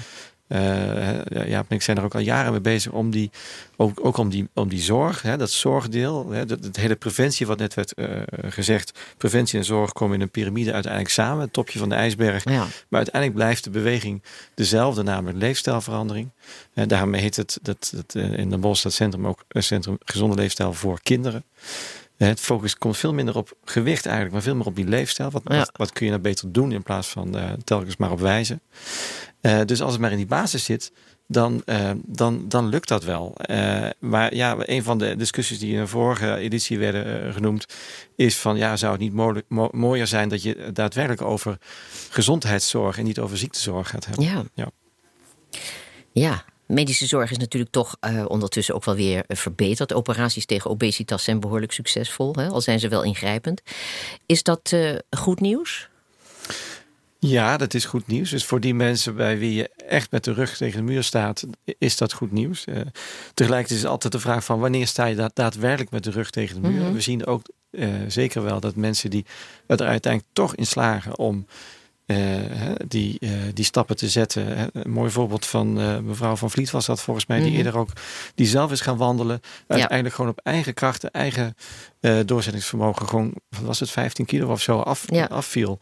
Uh, ja, ik zijn er ook al jaren mee bezig om die, ook, ook om, die, om die zorg, hè, dat zorgdeel, hè, dat, hele preventie, wat net werd uh, gezegd, preventie en zorg komen in een piramide uiteindelijk samen, het topje van de ijsberg. Ja. Maar uiteindelijk blijft de beweging dezelfde, namelijk leefstijlverandering. En daarmee heet het dat, dat in de Bos dat centrum ook een centrum gezonde leefstijl voor kinderen. Het focus komt veel minder op gewicht eigenlijk, maar veel meer op die leefstijl. Wat, wat, wat, kun je nou beter doen in plaats van uh, telkens maar op wijzen. Uh, dus als het maar in die basis zit, dan, uh, dan, dan lukt dat wel. maar ja, een van de discussies die in een vorige editie werden genoemd, is van ja, zou het niet mo mooier zijn dat je daadwerkelijk over gezondheidszorg en niet over ziektezorg gaat hebben? Ja. ja. ja medische zorg is natuurlijk toch uh, ondertussen ook wel weer eh, verbeterd. Operaties tegen obesitas zijn behoorlijk succesvol, hè? al zijn ze wel ingrijpend. Is dat uh, goed nieuws? Ja, dat is goed nieuws. Dus voor die mensen bij wie je echt met de rug tegen de muur staat, is dat goed nieuws. Uh, tegelijkertijd is altijd de vraag van wanneer sta je daadwerkelijk met de rug tegen de muur. Mm We zien ook uh, zeker wel dat mensen die er uiteindelijk toch in slagen om die, uh, die stappen te zetten. Een mooi voorbeeld van uh, mevrouw van Vliet was dat volgens mij, die mm -hmm. eerder ook die zelf is gaan wandelen. Uiteindelijk ja. gewoon op eigen krachten, eigen doorzettingsvermogen, gewoon was het 15 kilo of zo af, ja. afviel.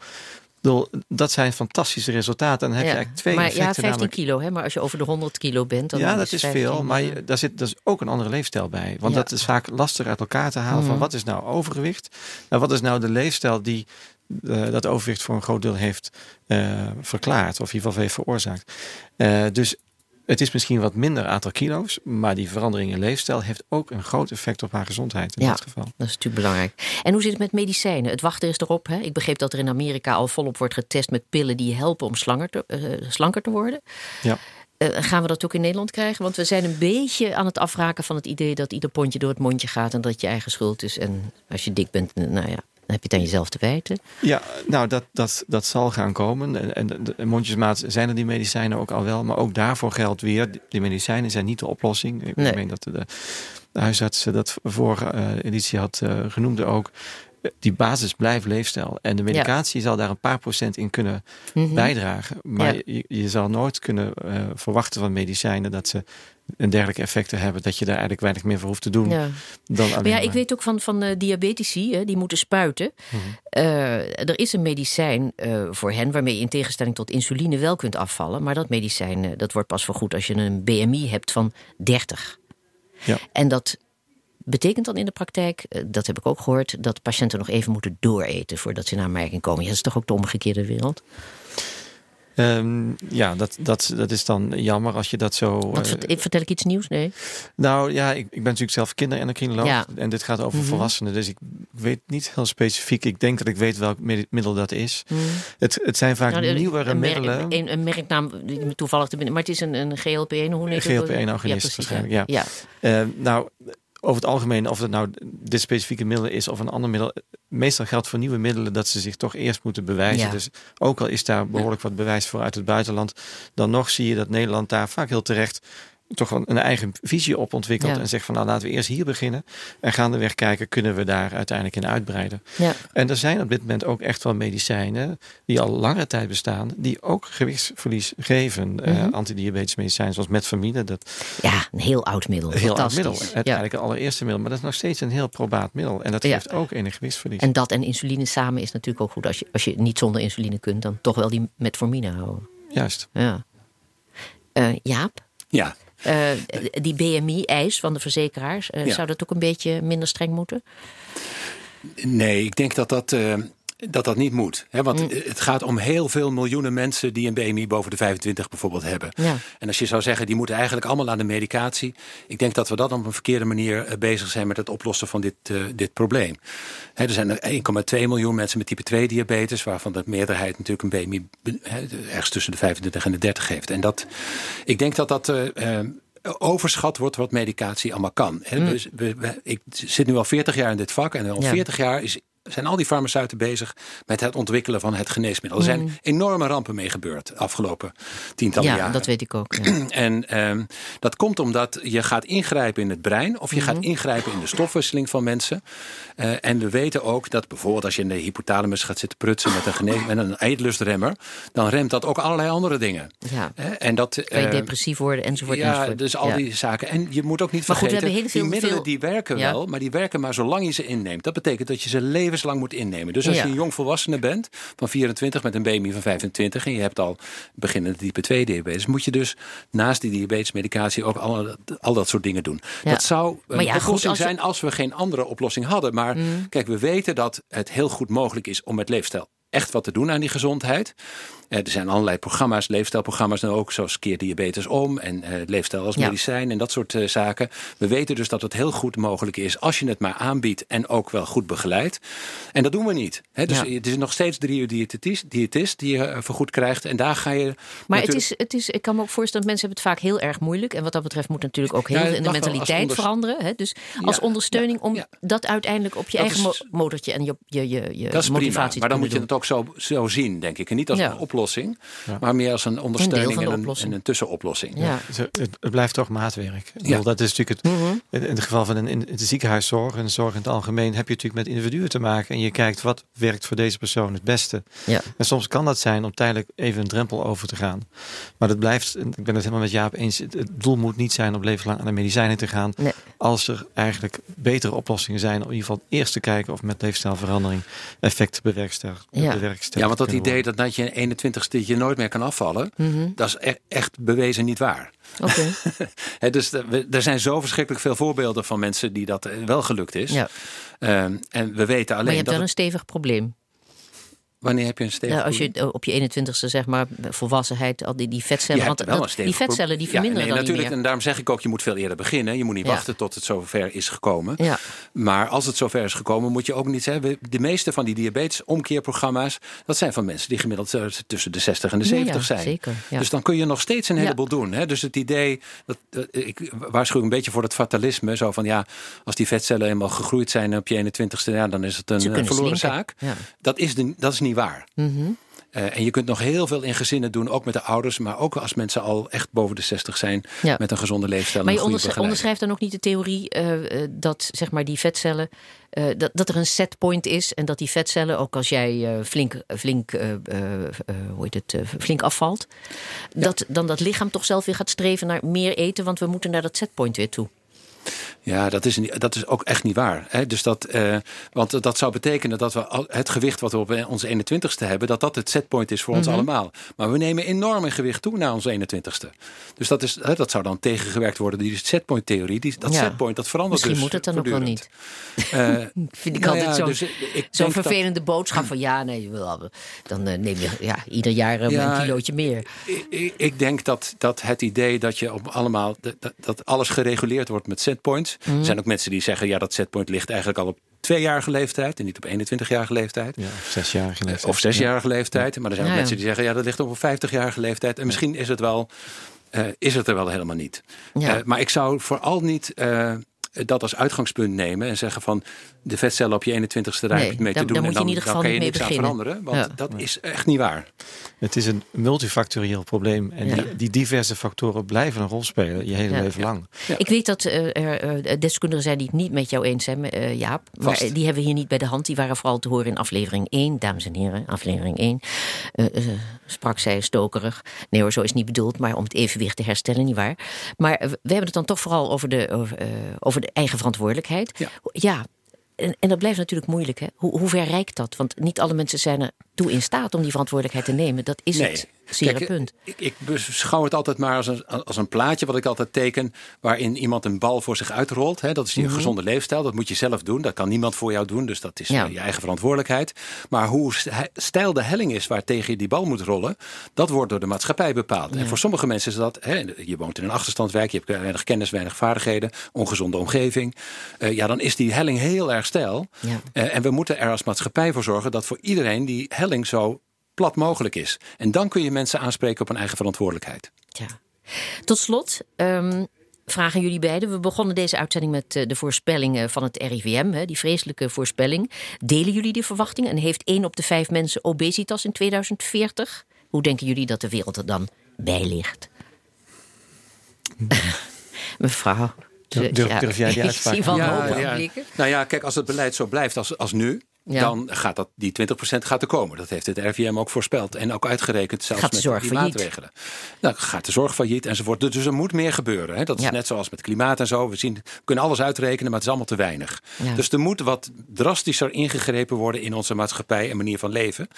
Dat zijn fantastische resultaten. En dan heb ja. je eigenlijk twee maar, effecten. Ja, 15 namelijk... kilo, hè? maar als je over de 100 kilo bent... Dan ja, dat is, veel, maar je, daar zit dus ook een andere leefstijl bij. Want ja. dat is vaak lastig uit elkaar te halen. Mm. Van wat is nou overgewicht? Nou, wat is nou de leefstijl die uh, dat overwicht voor een groot deel heeft uh, verklaard. Of in ieder geval heeft veroorzaakt. Uh, dus het is misschien wat minder aantal kilo's. Maar die verandering in leefstijl heeft ook een groot effect op haar gezondheid in ja, dit geval. dat is natuurlijk belangrijk. En hoe zit het met medicijnen? Het wachten is erop. Hè? Ik begreep dat er in Amerika al volop wordt getest met pillen die helpen om slanger te, slanker te worden. Ja. Uh, gaan we dat ook in Nederland krijgen? Want we zijn een beetje aan het afraken van het idee dat ieder pondje door het mondje gaat en dat je eigen schuld is. En als je dik bent, nou ja, dan heb je het aan jezelf te wijten. Ja, nou, dat, dat, dat zal gaan komen. En, en mondjesmaat zijn er die medicijnen ook al wel. Maar ook daarvoor geldt weer, die medicijnen zijn niet de oplossing. Ik nee. meen dat de, de huisarts dat vorige uh, editie had uh, genoemd ook die basis blijft leefstijl. En de medicatie ja. zal daar een paar procent in kunnen mm -hmm. bijdragen. Maar ja. je, je, zal nooit kunnen uh, verwachten van medicijnen dat ze een dergelijke effecten hebben, dat je daar eigenlijk weinig meer voor hoeft te doen. Ja. Dan maar ja, maar. ik weet ook van, van uh, diabetici, hè, die moeten spuiten. Mm -hmm. uh, er is een medicijn uh, voor hen waarmee je in tegenstelling tot insuline wel kunt afvallen. Maar dat medicijn dat wordt pas vergoed als je een BMI hebt van 30. Ja. En dat betekent dan in de praktijk, dat heb ik ook gehoord, dat patiënten nog even moeten dooreten voordat ze naar aanmerking komen. Ja, dat is toch ook de omgekeerde wereld? Um, ja, dat, dat, dat is dan jammer als je dat zo. Wat, uh, vertel ik iets nieuws? Nee. Nou ja, ik, ik ben natuurlijk zelf kinderendocrinoloog. Ja. En dit gaat over mm -hmm. volwassenen. Dus ik weet niet heel specifiek. Ik denk dat ik weet welk middel dat is. Mm. Het, het zijn vaak nou, nieuwere een middelen. Een, een merknaam toevallig te binnen. Maar het is een, een GLP-1. Hoe heet GLP-1-agonist ja, waarschijnlijk. Ja. ja. Uh, nou, over het algemeen, of het nou dit specifieke middel is of een ander middel. Meestal geldt voor nieuwe middelen dat ze zich toch eerst moeten bewijzen. Ja. Dus ook al is daar behoorlijk wat bewijs voor uit het buitenland, dan nog zie je dat Nederland daar vaak heel terecht toch wel een eigen visie op ontwikkeld. Ja. En zegt van nou laten we eerst hier beginnen. En gaandeweg kijken, kunnen we daar uiteindelijk in uitbreiden. Ja. En er zijn op dit moment ook echt wel medicijnen die al langere tijd bestaan. Die ook gewichtsverlies geven. Mm -hmm. uh, antidiabetes medicijnen zoals metformine. Dat, ja, een heel oud middel. Een heel oud middel. Uiteindelijk ja. het allereerste middel. Maar dat is nog steeds een heel probaat middel. En dat geeft ja. ook enig gewichtsverlies. En dat en insuline samen is natuurlijk ook goed. Als je, als je niet zonder insuline kunt, dan toch wel die metformine houden. Juist. Ja. Uh, Jaap? Ja. Uh, die BMI-eis van de verzekeraars, Ja. zou dat ook een beetje minder streng moeten? Nee, ik denk dat dat, eh, dat, dat niet moet. Hè? Want Mm. het gaat om heel veel miljoenen mensen die een BMI boven de 25 bijvoorbeeld hebben. Ja. En als je zou zeggen, die moeten eigenlijk allemaal aan de medicatie. Ik denk dat we dat op een verkeerde manier eh, bezig zijn met het oplossen van dit, eh, dit probleem. Hè, er zijn er 1,2 miljoen mensen met type 2 diabetes, waarvan de meerderheid natuurlijk een BMI ergens tussen de 25 en de 30 heeft. En dat, ik denk dat dat. eh, overschat wordt wat medicatie allemaal kan. Hè, we- we- we- ik zit nu al 40 jaar in dit vak en al Mm. Ja. 40 jaar is, zijn al die farmaceuten bezig met het ontwikkelen van het geneesmiddel. Er zijn enorme rampen mee gebeurd de afgelopen tientallen Mm. Ja, jaren. dat weet ik ook. Ja. En ehm, dat komt omdat je gaat ingrijpen in het brein of je gaat ingrijpen in de stofwisseling van mensen. Eh, en we weten ook dat bijvoorbeeld als je in de hypothalamus gaat zitten prutsen met een, gene- met een eetlustremmer, dan remt dat ook allerlei andere dingen. Ja. En dat, Kan je eh, depressief worden enzovoort. ja, enzovoort. dus al Ja. die zaken. En je moet ook niet Maar goed, we vergeten, hebben heel veel- die middelen veel- die werken Ja. wel, maar die werken maar zolang je ze inneemt. Dat betekent dat je ze levenslang moet innemen. Dus als Ja. je een jong volwassene bent van 24 met een BMI van 25 en je hebt al beginnende type 2 diabetes, moet je dus naast die diabetesmedicatie ook al, al dat soort dingen doen. Ja. Dat zou een goed, oplossing als je- zijn als we geen andere oplossing hadden. Maar kijk, we weten dat het heel goed mogelijk is om met leefstijl echt wat te doen aan die gezondheid. Eh, er zijn allerlei programma's, leefstijlprogramma's en ook zoals Keer Diabetes Om en eh, Leefstijl als Ja. medicijn en dat soort eh, zaken. We weten dus dat het heel goed mogelijk is als je het maar aanbiedt en ook wel goed begeleidt. En dat doen we niet. Hè? Dus Ja. het is nog steeds drie uur diëtist, diëtist die je vergoed krijgt en daar ga je. Maar het is, het is, ik kan me ook voorstellen, dat mensen hebben het vaak heel erg moeilijk. En wat dat betreft moet natuurlijk ook heel veel in de mentaliteit veranderen. Hè? Dus als ondersteuning om dat uiteindelijk op je Dat eigen is- mo- motortje en je, je, je, je Dat is prima, motivatie maar dan moet je het ook zo, zo zien, denk ik. En niet als een oplossing, maar meer als een ondersteuning en een, oplossing. en een tussenoplossing. Ja. Het, het, het blijft toch maatwerk. Ik Ja. bedoel, Dat is natuurlijk het. Mhm. In in het geval van een, in de ziekenhuiszorg en de zorg in het algemeen heb je natuurlijk met individuen te maken. En je kijkt wat werkt voor deze persoon het beste. Ja. En soms kan dat zijn om tijdelijk even een drempel over te gaan. Maar dat blijft, ik ben het helemaal met Jaap eens. Het, het doel moet niet zijn om levenslang aan de medicijnen te gaan. Nee. Als er eigenlijk betere oplossingen zijn. Om in ieder geval eerst te kijken of met leefstijlverandering effecten bewerkstelligd Ja. Ja, want dat idee worden. dat, dat je 21ste je nooit meer kan afvallen, Mhm. dat is e- echt bewezen niet waar. Oké. Dus er- zijn zo verschrikkelijk veel voorbeelden van mensen die dat eh, wel gelukt is. Ja. Ehm, en we weten alleen Maar je hebt dat. wel een stevig probleem. Wanneer heb je een stevig Ja, als je eh, op je 21ste, zeg maar, volwassenheid, al die, die Want dat- stevig die vetzellen die verminderen ja, nee, natuurlijk, niet En daarom zeg ik ook, je moet veel eerder beginnen. Je moet niet Ja. wachten tot het zover is gekomen. meer. Ja. Maar als het zover is gekomen, moet je ook niet zeggen. De meeste van die diabetes-omkeerprogramma's, dat zijn van mensen die gemiddeld eh, tussen de 60 en de Ja, 70 ja, zijn. zeker, ja. Dus dan kun je nog steeds een heleboel doen. Hè? Dus het idee, dat, dat- ik waarschuw een beetje voor het fatalisme. Zo van ja, als die vetcellen eenmaal gegroeid zijn op je 21ste, ja, dan is het een eh, verloren slinken. zaak. Ja. Dat, is de, dat is niet waar. Mhm. Eh, en je kunt nog heel veel in gezinnen doen, ook met de ouders, maar ook als mensen al echt boven de 60 zijn, Ja. met een gezonde leefstijl. Maar je onderschrijft dan ook niet de theorie eh, eh, dat zeg maar, die vetcellen, dat, dat er een setpoint is en dat die vetcellen, ook als jij flink, flink, hoe heet het, flink afvalt, dat dan dat lichaam toch zelf weer gaat streven naar meer eten, want we moeten naar dat setpoint weer toe. Ja, dat is, niet- dat is ook echt niet waar. Hè? Dus dat, eh, want dat zou betekenen dat we het gewicht wat we op onze 21ste hebben, dat dat het setpoint is voor ons Mhm. allemaal. Maar we nemen enorm in gewicht toe naar onze 21ste. Dus dat, is, hè, dat zou dan tegengewerkt worden. Die setpoint-theorie, die, dat Ja. setpoint dat verandert Misschien dus moet het dan ook wel niet. Eh, Vind ik nou altijd ja, zo'n dus dat- vervelende boodschap van ja, nee, je wil- dan eh, neem je ja, ieder jaar eh, Ja, een kilootje meer. Ik- Ik, ik denk dat, dat het idee dat je op allemaal dat, dat- dat alles gereguleerd wordt met setpoints. Mhm. Er zijn ook mensen die zeggen ja, dat setpoint ligt eigenlijk al op tweejarige leeftijd en niet op 21-jarige leeftijd. Ja, of zesjarige leeftijd. Of zesjarige leeftijd. Maar er zijn ook Ja, ja. mensen die zeggen ja, dat ligt op een 50-jarige leeftijd. En misschien is het wel. eh, is het er wel helemaal niet. Ja. Eh, maar ik zou vooral niet eh, dat als uitgangspunt nemen en zeggen van de vetcellen op je 21ste daar Nee, heb je mee daar- te doen. daar moet je en in dan, ieder geval dan kan je niet niks mee aan beginnen. veranderen. Want Ja. dat is echt niet waar. Het is een multifactorieel probleem. En Ja. die, die diverse factoren blijven een rol spelen je hele Ja. leven lang. Ja. Ik weet dat eh, er eh, deskundigen zijn die het niet met jou eens zijn, eh, Jaap. Maar Vast. eh, die hebben we hier niet bij de hand. Die waren vooral te horen in aflevering 1, dames en heren. Aflevering 1. Eh, eh, sprak zij stokerig. Nee hoor, zo is het niet bedoeld, maar om het evenwicht te herstellen, nietwaar. Maar eh, we hebben het dan toch vooral over de, over, eh, over de eigen verantwoordelijkheid. Ja. Ja, en, en dat blijft natuurlijk moeilijk. Hè? Hoe, hoe ver reikt dat? Want niet alle mensen zijn er toe in staat om die verantwoordelijkheid te nemen. Dat is Nee. het zere punt. Ik, ik beschouw het altijd maar als een, als een plaatje wat ik altijd teken. waarin iemand een bal voor zich uitrolt. Hè. Dat is je gezonde leefstijl. Dat moet je zelf doen. Dat kan niemand voor jou doen. Dus dat is Ja. eh, je eigen verantwoordelijkheid. Maar hoe st- steil de helling is waar tegen je die bal moet rollen. dat wordt door de maatschappij bepaald. En voor sommige mensen is dat. Hè, je woont in een achterstandswijk. Je hebt weinig kennis, weinig vaardigheden. ongezonde omgeving. Eh, ja, dan is die helling heel erg steil. Ja. Eh, en we moeten er als maatschappij voor zorgen dat voor iedereen die helling zo plat mogelijk is. En dan kun je mensen aanspreken op hun eigen verantwoordelijkheid. Ja. Tot slot. ehm, Vragen jullie beiden. We begonnen deze uitzending met eh, de voorspellingen van het RIVM, hè, die vreselijke voorspelling. Delen jullie die verwachtingen? En heeft één op de vijf mensen obesitas in 2040? Hoe denken jullie dat de wereld er dan bij ligt? Mevrouw. Durf- durf- durf jij die ik uitspraak? zie van Ja. Nou ja, kijk, als het beleid zo blijft als, als nu. Ja. Dan gaat dat, die 20% gaat er komen. Dat heeft het RIVM ook voorspeld. En ook uitgerekend zelfs Gaat de met zorg die failliet? maatregelen. Nou, gaat de zorg failliet enzovoort. Dus er moet meer gebeuren. Hè. Dat is Ja. net zoals met klimaat en zo. We, zien, we kunnen alles uitrekenen, maar het is allemaal te weinig. Ja. Dus er moet wat drastischer ingegrepen worden in onze maatschappij en manier van leven.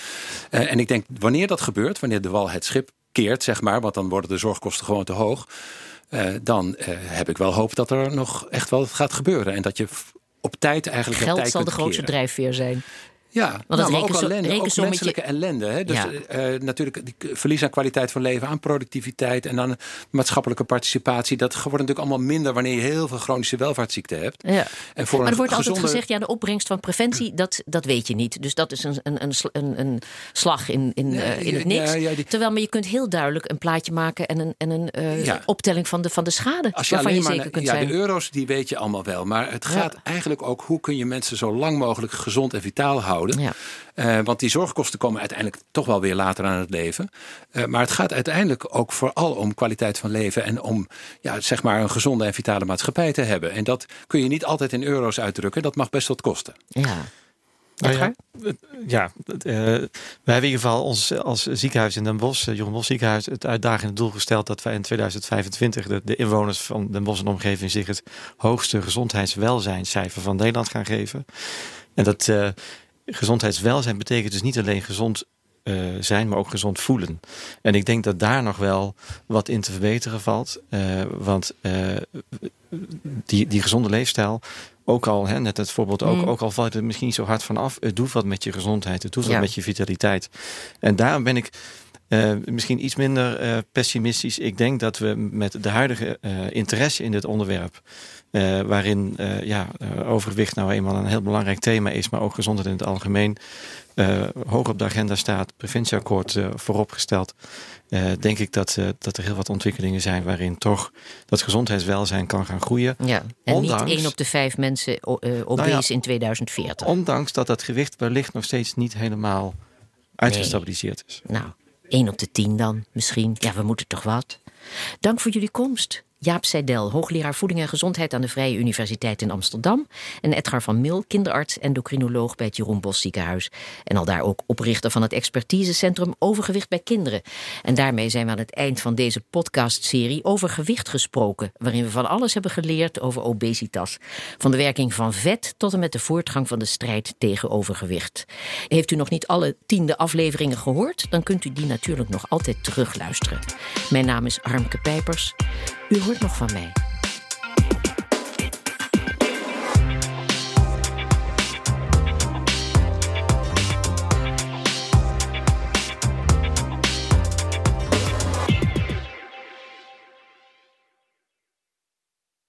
Eh, en ik denk, wanneer dat gebeurt, wanneer de wal het schip keert, zeg maar, want dan worden de zorgkosten gewoon te hoog. eh, dan eh, heb ik wel hoop dat er nog echt wel gaat gebeuren. En dat je op tijd eigenlijk Geld tijd zal de grootste keren. drijfveer zijn. Ja, het nou, maar ook ellende, ook menselijke ellende. Hè? Dus Ja. eh, natuurlijk die verlies aan kwaliteit van leven, aan productiviteit en aan maatschappelijke participatie. Dat wordt natuurlijk allemaal minder wanneer je heel veel chronische welvaartsziekten hebt. Ja. En voor Maar een er wordt altijd gezegd, ja, de opbrengst van preventie, dat, dat weet je niet. Dus dat is een, een, een, een, slag in, in, eh, in het ja, niks. ja, die- Terwijl, maar je kunt heel duidelijk een plaatje maken en een, en een eh, Ja. optelling van de, van de schade. Als je waarvan je maar zeker kunt ja, zijn. de euro's die weet je allemaal wel. Maar het gaat eigenlijk ook hoe kun je mensen zo lang mogelijk gezond en vitaal houden. Ja. Eh, want die zorgkosten komen uiteindelijk toch wel weer later aan het leven. Eh, maar het gaat uiteindelijk ook vooral om kwaliteit van leven en om ja, zeg maar een gezonde en vitale maatschappij te hebben. En dat kun je niet altijd in euro's uitdrukken. Dat mag best wat kosten. Ja. Nou ja, ja eh, wij hebben in ieder geval ons als ziekenhuis in Den Bosch, Jeroen Bosch ziekenhuis, het uitdagende doel gesteld dat wij in 2025 de, de inwoners van Den Bosch en omgeving zich het hoogste gezondheidswelzijnscijfer van Nederland gaan geven. En dat eh, gezondheidswelzijn betekent dus niet alleen gezond eh, zijn, maar ook gezond voelen. En ik denk dat daar nog wel wat in te verbeteren valt. Eh, want eh, die, die gezonde leefstijl, ook al, hè, net het voorbeeld ook, Mm. ook al valt het misschien niet zo hard van af, het doet wat met je gezondheid, het doet wat met je vitaliteit. En daarom ben ik misschien iets minder pessimistisch. Ik denk dat we met de huidige interesse in dit onderwerp, eh, waarin eh, ja, eh, overgewicht nou eenmaal een heel belangrijk thema is, maar ook gezondheid in het algemeen, hoog op de agenda staat, preventieakkoord vooropgesteld, denk ik dat, dat er heel wat ontwikkelingen zijn waarin toch dat gezondheidswelzijn kan gaan groeien. ja. En Ondanks- niet één op de vijf mensen obese Nou ja. in 2040. Ondanks dat dat gewicht wellicht nog steeds niet helemaal uitgestabiliseerd is. Nou, één op de tien dan misschien. Ja, we moeten toch wat. Dank voor jullie komst. Jaap Seidel, hoogleraar voeding en gezondheid aan de Vrije Universiteit in Amsterdam. En Edgar van Mil, kinderarts, endocrinoloog bij het Jeroen Bos Ziekenhuis. En al daar ook oprichter van het expertisecentrum Overgewicht bij Kinderen. En daarmee zijn we aan het eind van deze podcastserie over gewicht gesproken. Waarin we van alles hebben geleerd over obesitas. Van de werking van vet tot en met de voortgang van de strijd tegen overgewicht. Heeft u nog niet alle tiende afleveringen gehoord? Dan kunt u die natuurlijk nog altijd terugluisteren. Mijn naam is Armke Pijpers. U hoort nog van mij.